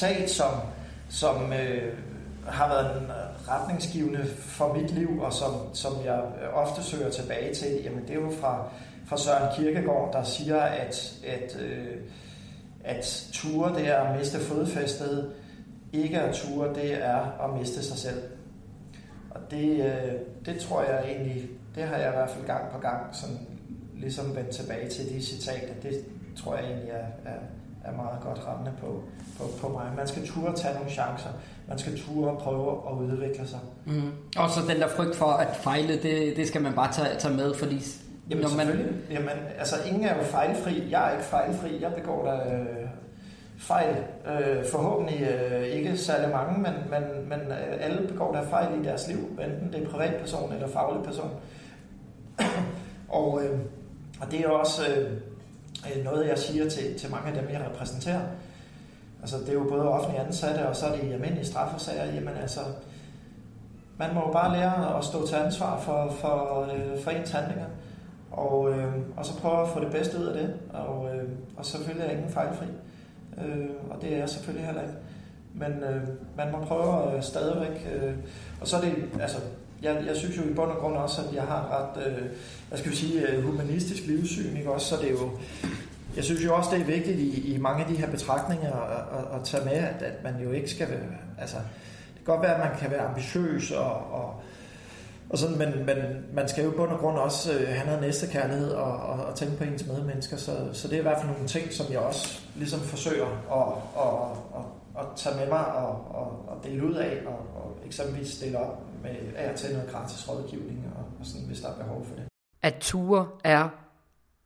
citat, som, som øh, har været en retningsgivende for mit liv, og som, som jeg ofte søger tilbage til, jamen det er jo fra, fra Søren Kierkegaard, der siger, at, at, øh, at ture det er at miste fodfæstet, ikke at ture det er at miste sig selv. Og det, øh, det tror jeg egentlig, det har jeg i hvert fald gang på gang sådan, ligesom vendt tilbage til de citater. Det tror jeg egentlig er, er, er meget godt rammende på, på, på mig. Man skal ture tage nogle chancer. Man skal ture prøve at udvikle sig. Mm. Og så den der frygt for at fejle, det, det skal man bare tage, tage med, fordi Jamen når man. Jamen, altså ingen er jo fejlfri. Jeg er ikke fejlfri. Jeg begår da øh, fejl. Øh, forhåbentlig øh, ikke særlig mange, men, men, men øh, alle begår der fejl i deres liv, enten det er privatperson eller faglig person. og, øh, og det er også øh, Øh, noget, jeg siger til, til mange af dem, jeg repræsenterer. Altså, det er jo både offentlige ansatte, og så er det i almindelige straffesager. Jamen altså, man må jo bare lære at stå til ansvar for, for, øh, for ens handlinger. Og, øh, og så prøve at få det bedste ud af det. Og, øh, og selvfølgelig er ingen fejlfri. Øh, og det er jeg selvfølgelig heller ikke. Men øh, man må prøve øh, stadigvæk. Øh, og så er det, altså, jeg, jeg synes jo i bund og grund også, at jeg har ret, øh, hvad skal vi sige, øh, humanistisk livssyn, ikke også? Så det er jo, jeg synes jo også, det er vigtigt i, i mange af de her betragtninger at, at, at tage med, at, at man jo ikke skal være, altså, det kan godt være, at man kan være ambitiøs og, og, og sådan, men, men man skal jo i bund og grund også øh, have noget næstekærlighed og, og, og tænke på ens medmennesker, så, så det er i hvert fald nogle ting, som jeg også ligesom forsøger at, at, at, at tage med mig og, og, og dele ud af, og, og eksempelvis stille op med af til noget gratis rådgivning, og, og sådan, hvis der er behov for det. At ture er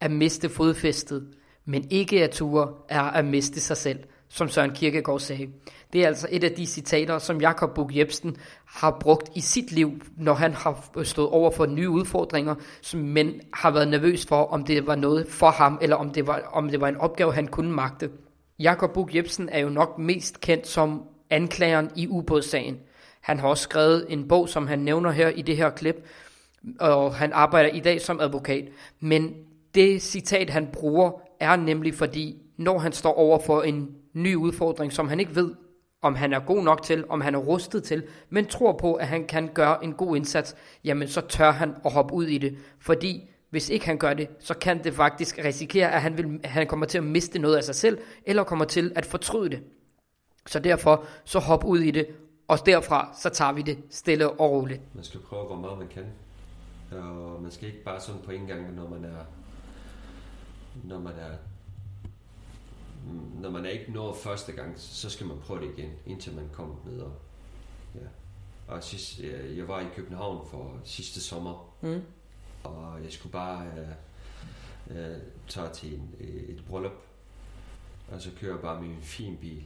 at miste fodfæstet, men ikke at ture er at miste sig selv, som Søren Kierkegaard sagde. Det er altså et af de citater, som Jakob Bug Jebsen har brugt i sit liv, når han har stået over for nye udfordringer, som men har været nervøs for, om det var noget for ham, eller om det var, om det var en opgave, han kunne magte. Jakob Bug Jebsen er jo nok mest kendt som anklageren i ubådssagen. Han har også skrevet en bog, som han nævner her i det her klip, og han arbejder i dag som advokat. Men det citat, han bruger, er nemlig fordi, når han står over for en ny udfordring, som han ikke ved, om han er god nok til, om han er rustet til, men tror på, at han kan gøre en god indsats, jamen så tør han at hoppe ud i det. Fordi hvis ikke han gør det, så kan det faktisk risikere, at han, vil, han kommer til at miste noget af sig selv, eller kommer til at fortryde det. Så derfor, så hop ud i det, og derfra, så tager vi det stille og roligt. Man skal prøve, hvor meget man kan. Og man skal ikke bare sådan på en gang, når man er... Når man er når man er ikke nået første gang, så skal man prøve det igen, indtil man kommer videre. Ja. Og sidst, jeg, jeg var i København for sidste sommer, Mm. Og jeg skulle bare øh, øh, tage til en, øh, et bryllup, og så kører jeg bare en fin bil.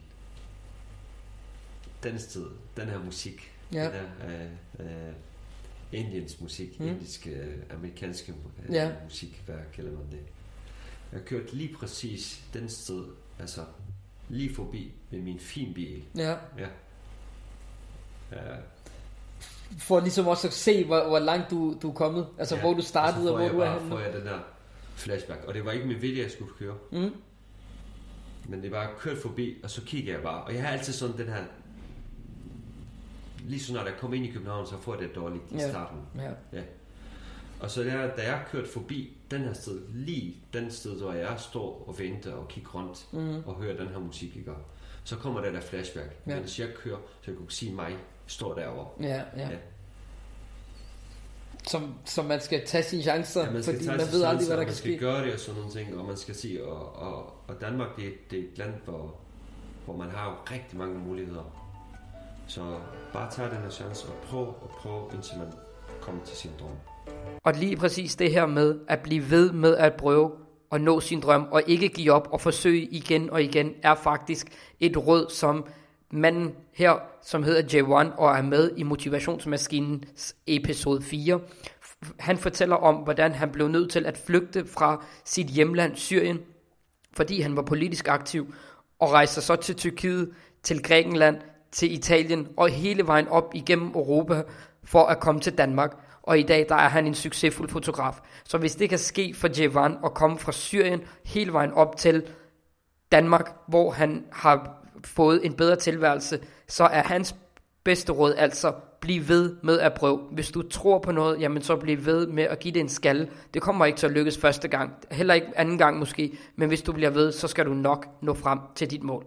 Den sted, den her musik, Ja. den her, øh, øh, Indiens musik, Mm. mm. indisk, øh, amerikanske øh, Ja. musik, hvad kalder man det? Jeg kørte lige præcis den sted, altså lige forbi med min fin bil. Ja. Ja. ja. For ligesom også at se, hvor, hvor langt du, du er kommet. Altså, ja. hvor du startede, så og får hvor du er henne. får jeg den der flashback. Og det var ikke med vilje, jeg skulle køre. Mm. Men det var kørt forbi, og så kigger jeg bare. Og jeg har altid sådan den her... Lige så når jeg kommer ind i København, så får jeg det dårligt i Ja. starten. Ja. ja. Og så der, da jeg kørte forbi den her sted, lige den sted, hvor jeg står og venter og kigger rundt Mhm. og hører den her musik, ikke? så kommer der der flashback, Ja. mens jeg kører, så jeg kunne se mig står derovre. Ja, ja. Ja. Som, som man skal tage sine chancer, Ja, man fordi man ved aldrig, chancer, hvad der og kan man skal ske. gøre det og sådan nogle ting, og man skal sige, og, og, og Danmark, det, det er et land, hvor, hvor man har rigtig mange muligheder. Så bare tag den her chance og prøv og prøv, indtil man kommer til sin drøm. Og lige præcis det her med at blive ved med at prøve at nå sin drøm, og ikke give op og forsøge igen og igen, er faktisk et råd, som manden her, som hedder J1 og er med i Motivationsmaskinens episode 4, han fortæller om, hvordan han blev nødt til at flygte fra sit hjemland Syrien, fordi han var politisk aktiv, og rejste så til Tyrkiet, til Grækenland, til Italien og hele vejen op igennem Europa for at komme til Danmark. Og i dag der er han en succesfuld fotograf. Så hvis det kan ske for Jevan at komme fra Syrien hele vejen op til Danmark, hvor han har fået en bedre tilværelse, så er hans bedste råd altså, bliv ved med at prøve. Hvis du tror på noget, jamen så bliv ved med at give det en skalle. Det kommer ikke til at lykkes første gang, heller ikke anden gang måske, men hvis du bliver ved, så skal du nok nå frem til dit mål.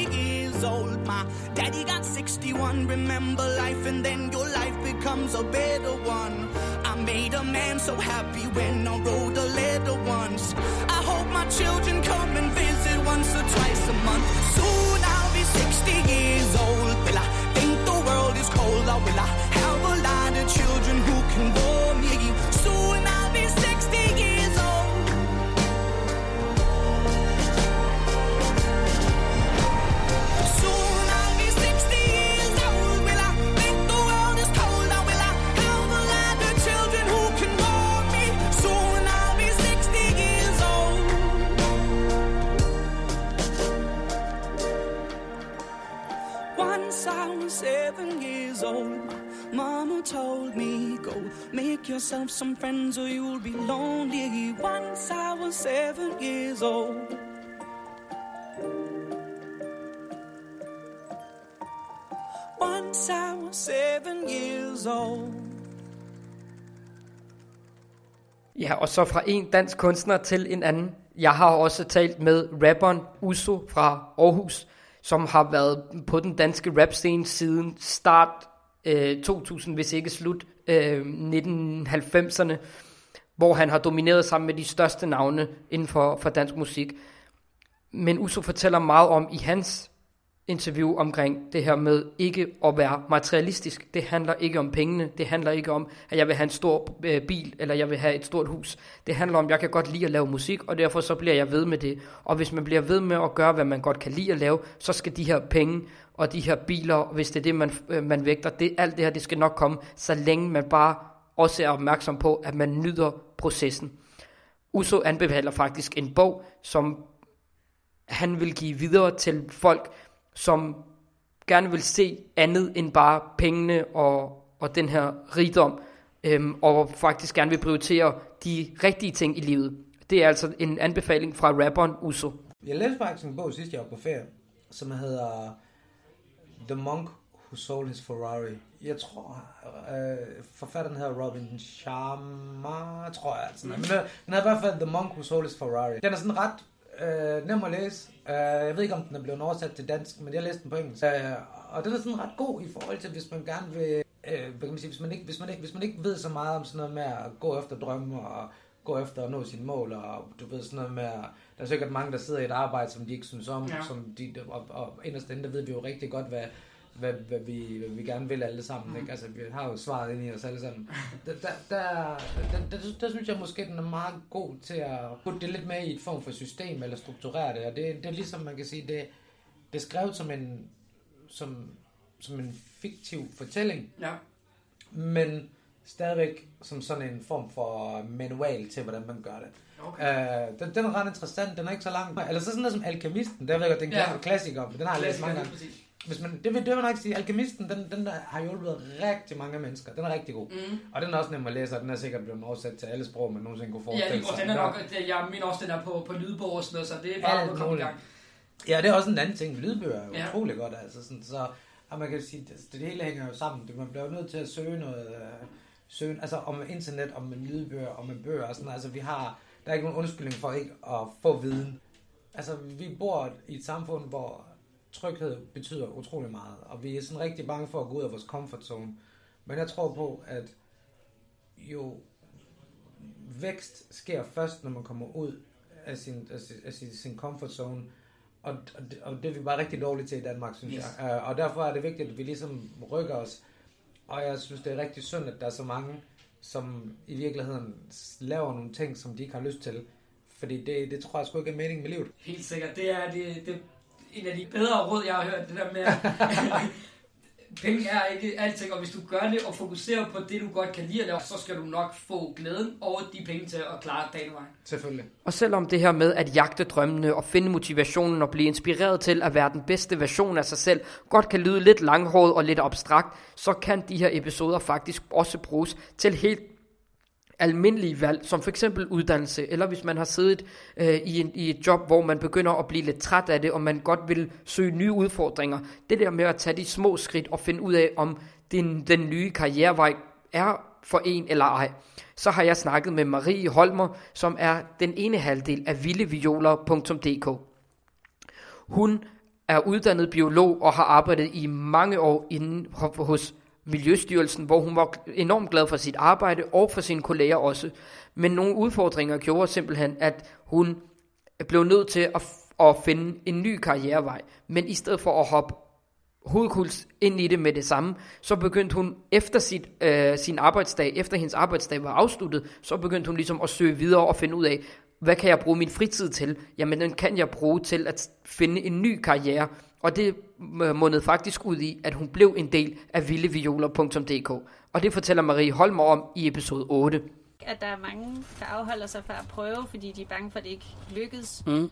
old. My daddy got 61. Remember life, and then your life becomes a better one. I made a man so happy when I wrote a letter once. I hope my children come and visit once or twice a month. Soon I'll be 60 years old. Well, I think the world is cold, will I have a lot of children who can since I was seven years old, Mama told me, Go make yourself some friends or you'll be lonely. Once I was seven years old. Once I was seven years old. Ja, og så fra en dansk kunstner til en anden. Jeg har også talt med rapperen Uso fra Aarhus, som har været på den danske rapscene siden start øh, 2000, hvis ikke slut øh, 1990'erne, hvor han har domineret sammen med de største navne inden for, for dansk musik. Men Uso fortæller meget om i hans interview omkring det her med ikke at være materialistisk. Det handler ikke om pengene. Det handler ikke om, at jeg vil have en stor øh, bil, eller jeg vil have et stort hus. Det handler om, at jeg kan godt lide at lave musik, og derfor så bliver jeg ved med det. Og hvis man bliver ved med at gøre, hvad man godt kan lide at lave, så skal de her penge og de her biler, hvis det er det, man, øh, man vægter, det, alt det her, det skal nok komme, så længe man bare også er opmærksom på, at man nyder processen. Uso anbefaler faktisk en bog, som han vil give videre til folk, som gerne vil se andet end bare pengene og, og den her rigdom, øhm, og faktisk gerne vil prioritere de rigtige ting i livet. Det er altså en anbefaling fra rapperen Uso. Jeg læste faktisk en bog sidst, jeg var på ferie, som hedder The Monk Who Sold His Ferrari. Jeg tror, øh, forfatteren hedder Robin Sharma, tror jeg. Altså. Men den hedder i hvert fald The Monk Who Sold His Ferrari. Den er sådan ret øh, nem at læse. Øh, jeg ved ikke, om den er blevet oversat til dansk, men jeg læste den på engelsk. Øh, og den er sådan ret god i forhold til, hvis man gerne vil... Øh, hvad kan man sige, hvis man, ikke, hvis, man ikke, hvis man ikke ved så meget om sådan noget med at gå efter drømme og gå efter at nå sine mål, og du ved sådan noget med, der er sikkert mange, der sidder i et arbejde, som de ikke synes om, Ja. ja. som de, og, og inderst inde, der ved vi jo rigtig godt, hvad, hvad, hvad, vi, hvad vi gerne vil alle sammen. Ikke? Altså, vi har jo svaret ind i os alle sammen. Der, der, der, der, der, der synes jeg måske, den er meget god til at putte det lidt med i et form for system, eller strukturere det. Og det, det er ligesom, man kan sige, det, det er skrevet som en, som, som en fiktiv fortælling, Ja. men stadigvæk som sådan en form for manual til, hvordan man gør det. Okay. Uh, den, den er ret interessant, den er ikke så lang. Eller så sådan noget som Alkemisten, der ved jeg godt, det er Ja. klassiker, men den har jeg læst mange gange. Hvis man, det, vil, det vil nok sige, Alkemisten, den, den der har hjulpet rigtig mange mennesker. Den er rigtig god. Mm. Og den er også nem at læse, og den er sikkert blevet oversat til alle sprog, man nogensinde kunne Ja, forestille og sig. den er nok, det, jeg mener også, den er på, på lydbog og sådan noget, så det er bare at komme i gang. Ja, det er også en anden ting. Lydbøger er Ja. ja. utrolig godt, altså. Sådan, så og man kan sige, det, det hele hænger jo sammen. Man bliver jo nødt til at søge noget, øh, søge, altså om internet, om lydbøger, om bøger og sådan noget. Altså vi har, der er ikke nogen undskyldning for ikke at få viden. Altså vi bor i et samfund, hvor tryghed betyder utrolig meget, og vi er sådan rigtig bange for at gå ud af vores comfort zone. Men jeg tror på, at jo vækst sker først, når man kommer ud af sin, af sin, af sin, sin comfort zone. Og, og, det, og det er vi bare rigtig dårlige til i Danmark, synes Yes. jeg. Uh, og derfor er det vigtigt, at vi ligesom rykker os. Og jeg synes, det er rigtig synd, at der er så mange, som i virkeligheden laver nogle ting, som de ikke har lyst til. Fordi det, det tror jeg sgu ikke er meningen med livet. Helt sikkert. Det er, det, det en af de bedre råd, jeg har hørt. Det der med, at penge er ikke alting, og hvis du gør det og fokuserer på det, du godt kan lide at lave, så skal du nok få glæden og de penge til at klare dagen og vejen. Selvfølgelig. Og selvom det her med at jagte drømmene og finde motivationen og blive inspireret til at være den bedste version af sig selv, godt kan lyde lidt langhåret og lidt abstrakt, så kan de her episoder faktisk også bruges til helt almindelige valg, som for eksempel uddannelse, eller hvis man har siddet øh, i, en, i et job, hvor man begynder at blive lidt træt af det, og man godt vil søge nye udfordringer. Det der med at tage de små skridt og finde ud af, om den, den nye karrierevej er for en eller ej. Så har jeg snakket med Marie Holmer, som er den ene halvdel af vildevioler.dk. Hun er uddannet biolog og har arbejdet i mange år inden hos Mm. Miljøstyrelsen, hvor hun var enormt glad for sit arbejde og for sine kolleger også. Men nogle udfordringer gjorde simpelthen, at hun blev nødt til at, at finde en ny karrierevej. Men i stedet for at hoppe hovedkuls ind i det med det samme. Så begyndte hun efter sit, øh, sin arbejdsdag, efter hendes arbejdsdag var afsluttet, så begyndte hun ligesom at søge videre og finde ud af, hvad kan jeg bruge min fritid til? Jamen den kan jeg bruge til at finde en ny karriere. Og det øh, mundede faktisk ud i, at hun blev en del af vildevioler.dk. Og det fortæller Marie Holmer om i episode 8. At der er mange, der afholder sig fra at prøve, fordi de er bange for, at det ikke lykkes. Mm.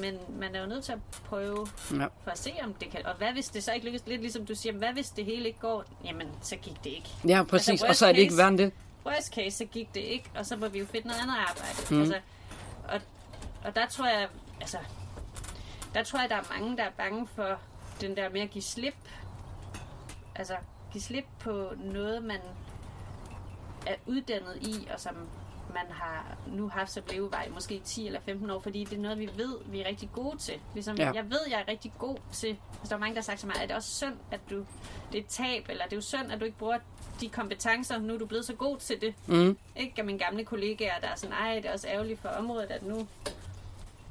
Men man er jo nødt til at prøve Ja. for at se, om det kan. Og hvad hvis det så ikke lykkes? Lidt ligesom du siger, hvad hvis det hele ikke går? Jamen, så gik det ikke. Ja, præcis. Altså, og så er det ikke end det. Worst case, så gik det ikke, og så må vi jo finde noget andet arbejde. Mm. Altså, og, og der tror jeg, altså, der tror jeg, der er mange, der er bange for den der med at give slip. Altså, give slip på noget, man er uddannet i, og som man har nu haft som levevej, måske i 10 eller 15 år, fordi det er noget, vi ved, vi er rigtig gode til. Ligesom Ja. jeg ved, jeg er rigtig god til, altså der er mange, der har sagt til mig, at det er også synd, at du, det er tab, eller det er jo synd, at du ikke bruger de kompetencer, nu er du blevet så god til det. Mm. Ikke af mine gamle kollegaer, der er sådan, ej, det er også ærgerligt for området, at nu,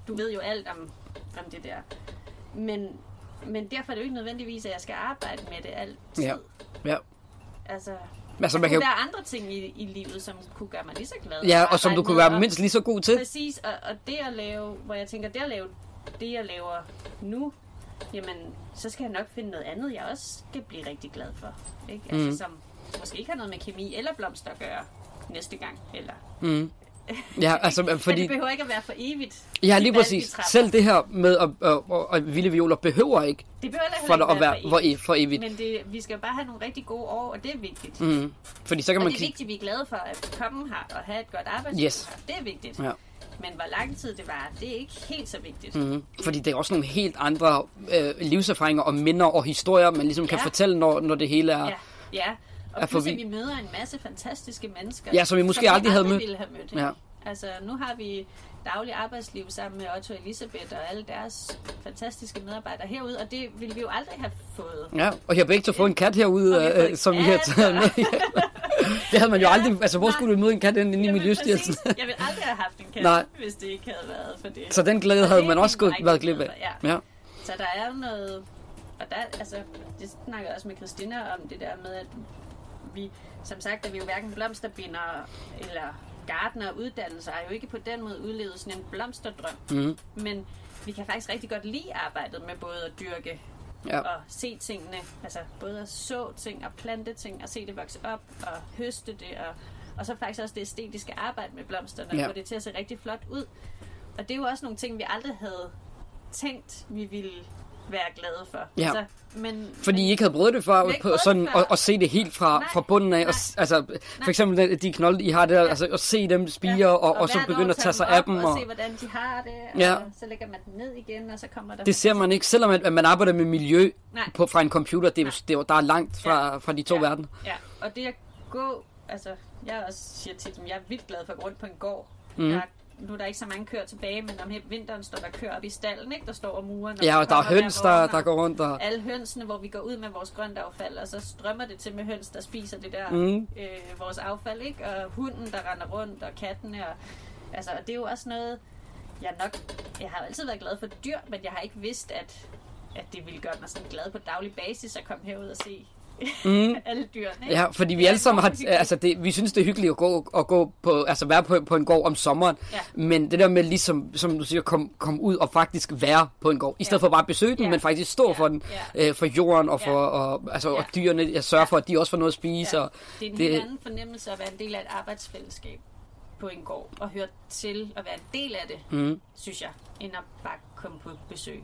du ved jo alt om, om det der. Men, men derfor er det jo ikke nødvendigvis, at jeg skal arbejde med det altid. Ja. Ja. Altså, Altså, der man kan være andre ting i, i livet, som kunne gøre mig lige så glad. Ja, og som du kunne være og- mindst lige så god til. Præcis, og, og det at lave, hvor jeg tænker, det at lave det, jeg laver nu, jamen, så skal jeg nok finde noget andet, jeg også skal blive rigtig glad for. Ikke? Altså, Mm. som måske ikke har noget med kemi eller blomster at gøre næste gang. Eller, Mm. Ja, altså, Men fordi... det behøver ikke at være for evigt. Ja, lige præcis. Selv det her med at, at, at, at vilde violer behøver ikke Det behøver heller for ikke at være for, evigt. e- for evigt. Men det, vi skal jo bare have nogle rigtig gode år, og det er vigtigt. Mm. Fordi så kan og man det er vigtigt, at vi er glade for at komme her og have et godt arbejdsliv Yes. Det er vigtigt. Ja. Men hvor lang tid det var, det er ikke helt så vigtigt. Mm. Fordi det er også nogle helt andre øh, livserfaringer og minder og historier, man ligesom kan Ja. fortælle, når, når det hele er... Ja, ja. Og pludselig forbi. vi møder en masse fantastiske mennesker, Ja, som vi måske aldrig havde mødt. ville have mødt. Ja. Altså, nu har vi daglig arbejdsliv sammen med Otto og Elisabeth og alle deres fantastiske medarbejdere herude, og det ville vi jo aldrig have fået. Ja, og jeg har begge to fået en kat herude, vi øh, som vi har taget med. det havde man jo aldrig... Altså, hvor Nej. skulle du møde en kat inde i Miljøstyrelsen? Jeg ville aldrig have haft en kat, Nej. hvis det ikke havde været for det. Så den glæde Og havde man også vi været glip af. for, Ja. Ja. Så der er jo noget... Og der, altså, det snakker jeg også med Christina om, det der med, at vi, som sagt, er vi jo hverken blomsterbinder eller gardner uddannelser, har jo ikke på den måde udlevet sådan en blomsterdrøm. Mhm. Men vi kan faktisk rigtig godt lide arbejdet med både at dyrke Ja. og se tingene, altså både at så ting og plante ting og se det vokse op og høste det og, og så faktisk også det æstetiske arbejde med blomsterne, Ja. få det til at se rigtig flot ud. Og det er jo også nogle ting, vi aldrig havde tænkt, vi ville være glade for. Ja. Altså, men, Fordi I ikke havde prøvet det før, på, sådan, før. at, at se det helt fra, Nej, fra bunden af. Og, s- altså, for eksempel de- de knolde, I har der, altså, at se dem spire, ja. og, og, så hvert begynde at tage sig af dem. Og, Og, se, hvordan de har det, og Ja. så lægger man den ned igen, og så kommer der... det ser man ikke, selvom at, at man arbejder med miljø Nej. på, fra en computer. Det er, det er der er langt fra, fra de to ja. verdener. Ja, og det at gå, altså, jeg også siger til dem, jeg er vildt glad for at gå rundt på en gård. Mhm. Der, nu er der ikke så mange køer tilbage, men om vinteren står der køer op i stallen, ikke? Der står og murer. når Ja, og der er høns, der, der og går rundt. Og, Alle hønsene, hvor vi går ud med vores grøntaffald, og så strømmer det til med høns, der spiser det der, Mhm. øh, vores affald, ikke? Og hunden, der render rundt, og kattene, og, altså, og det er jo også noget, jeg nok, jeg har altid været glad for dyr, men jeg har ikke vidst, at, at det ville gøre mig sådan glad på daglig basis at komme herud og se Mhm. alle dyrene, ikke? Ja, fordi vi alle sammen har, altså det, vi synes det er hyggeligt at gå, at gå på, altså være på, på en gård om sommeren, Ja. men det der med ligesom, som du siger, komme kom ud og faktisk være på en gård, i stedet Ja. for bare at besøge den, Ja. men faktisk stå for den, Ja. øh, for jorden og Ja. for, og, altså, og Ja. dyrene, jeg sørger for, at de også får noget at spise, og Det er en det- anden fornemmelse at være en del af et arbejdsfællesskab på en gård, og høre til at være en del af det, Mhm. synes jeg, end at bare komme på besøg.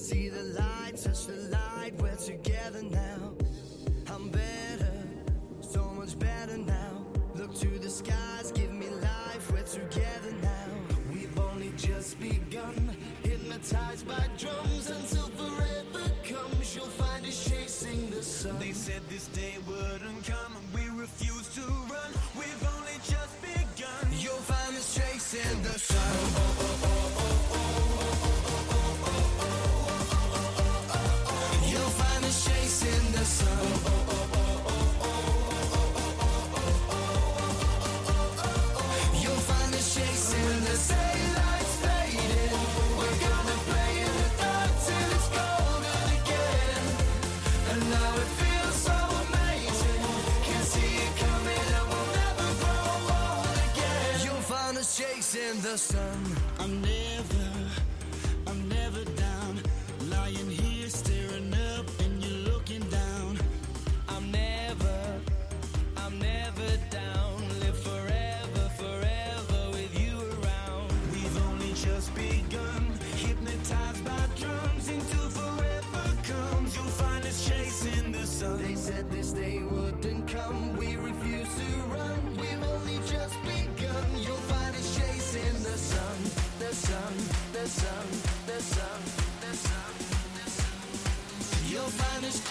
See the light, touch the light, we're together now. I'm better, so much better now. Look to the skies, give me life, we're together now. We've only just begun, hypnotized by drums until forever comes. You'll find us chasing the sun. They said this day wouldn't come, and we refuse to run. Chasing the sun. I'm never, You'll find us.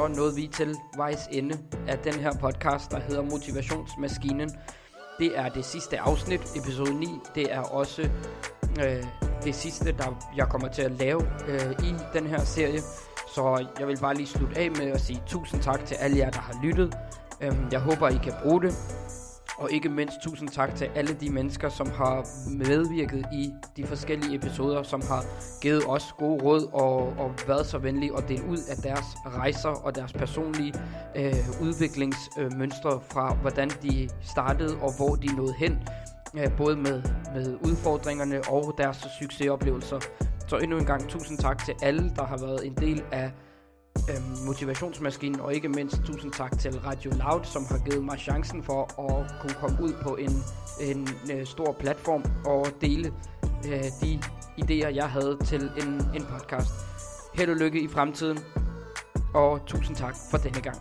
Så nåede vi til vejs ende af den her podcast, der hedder Motivationsmaskinen. Det er det sidste afsnit, episode 9. Det er også øh, det sidste, der jeg kommer til at lave øh, i den her serie. Så jeg vil bare lige slutte af med at sige tusind tak til alle jer, der har lyttet. Øhm, jeg håber, I kan bruge det. Og ikke mindst tusind tak til alle de mennesker, som har medvirket i de forskellige episoder, som har givet os gode råd og, og været så venlige at dele ud af deres rejser og deres personlige øh, udviklingsmønstre fra, hvordan de startede og hvor de nåede hen. Øh, både med, med udfordringerne og deres succesoplevelser. Så endnu en gang tusind tak til alle, der har været en del af øh, motivationsmaskinen, og ikke mindst tusind tak til Radio Loud, som har givet mig chancen for at kunne komme ud på en, en øh, stor platform og dele øh, de idéer, jeg havde til en, en podcast. Held og lykke i fremtiden, og tusind tak for denne gang.